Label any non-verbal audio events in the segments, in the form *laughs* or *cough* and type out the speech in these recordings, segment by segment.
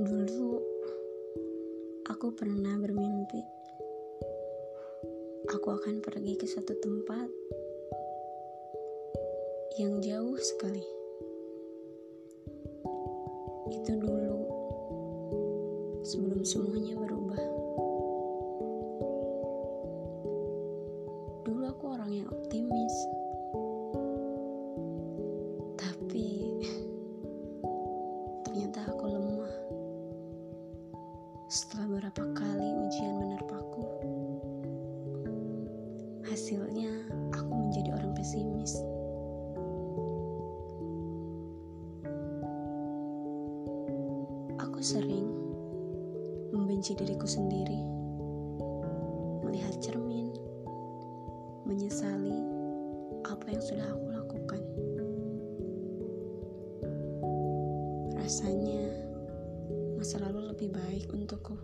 Dulu hmm. aku pernah bermimpi aku akan pergi ke satu tempat yang jauh sekali. Itu dulu sebelum semuanya berubah. Dulu aku orang yang optimis. Tapi *laughs* ternyata aku lemah. Setelah beberapa kali ujian menerpaku, hasilnya aku menjadi orang pesimis. Aku sering membenci diriku sendiri, melihat cermin, menyesali apa yang sudah aku lakukan. Rasanya masa lalu lebih baik untukku.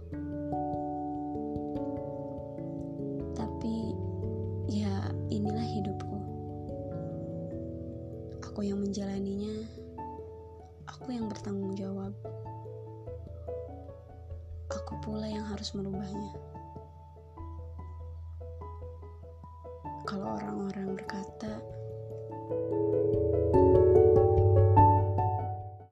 Tapi ya inilah hidupku. Aku yang menjalaninya, aku yang bertanggung jawab. Aku pula yang harus merubahnya. Kalau orang-orang berkata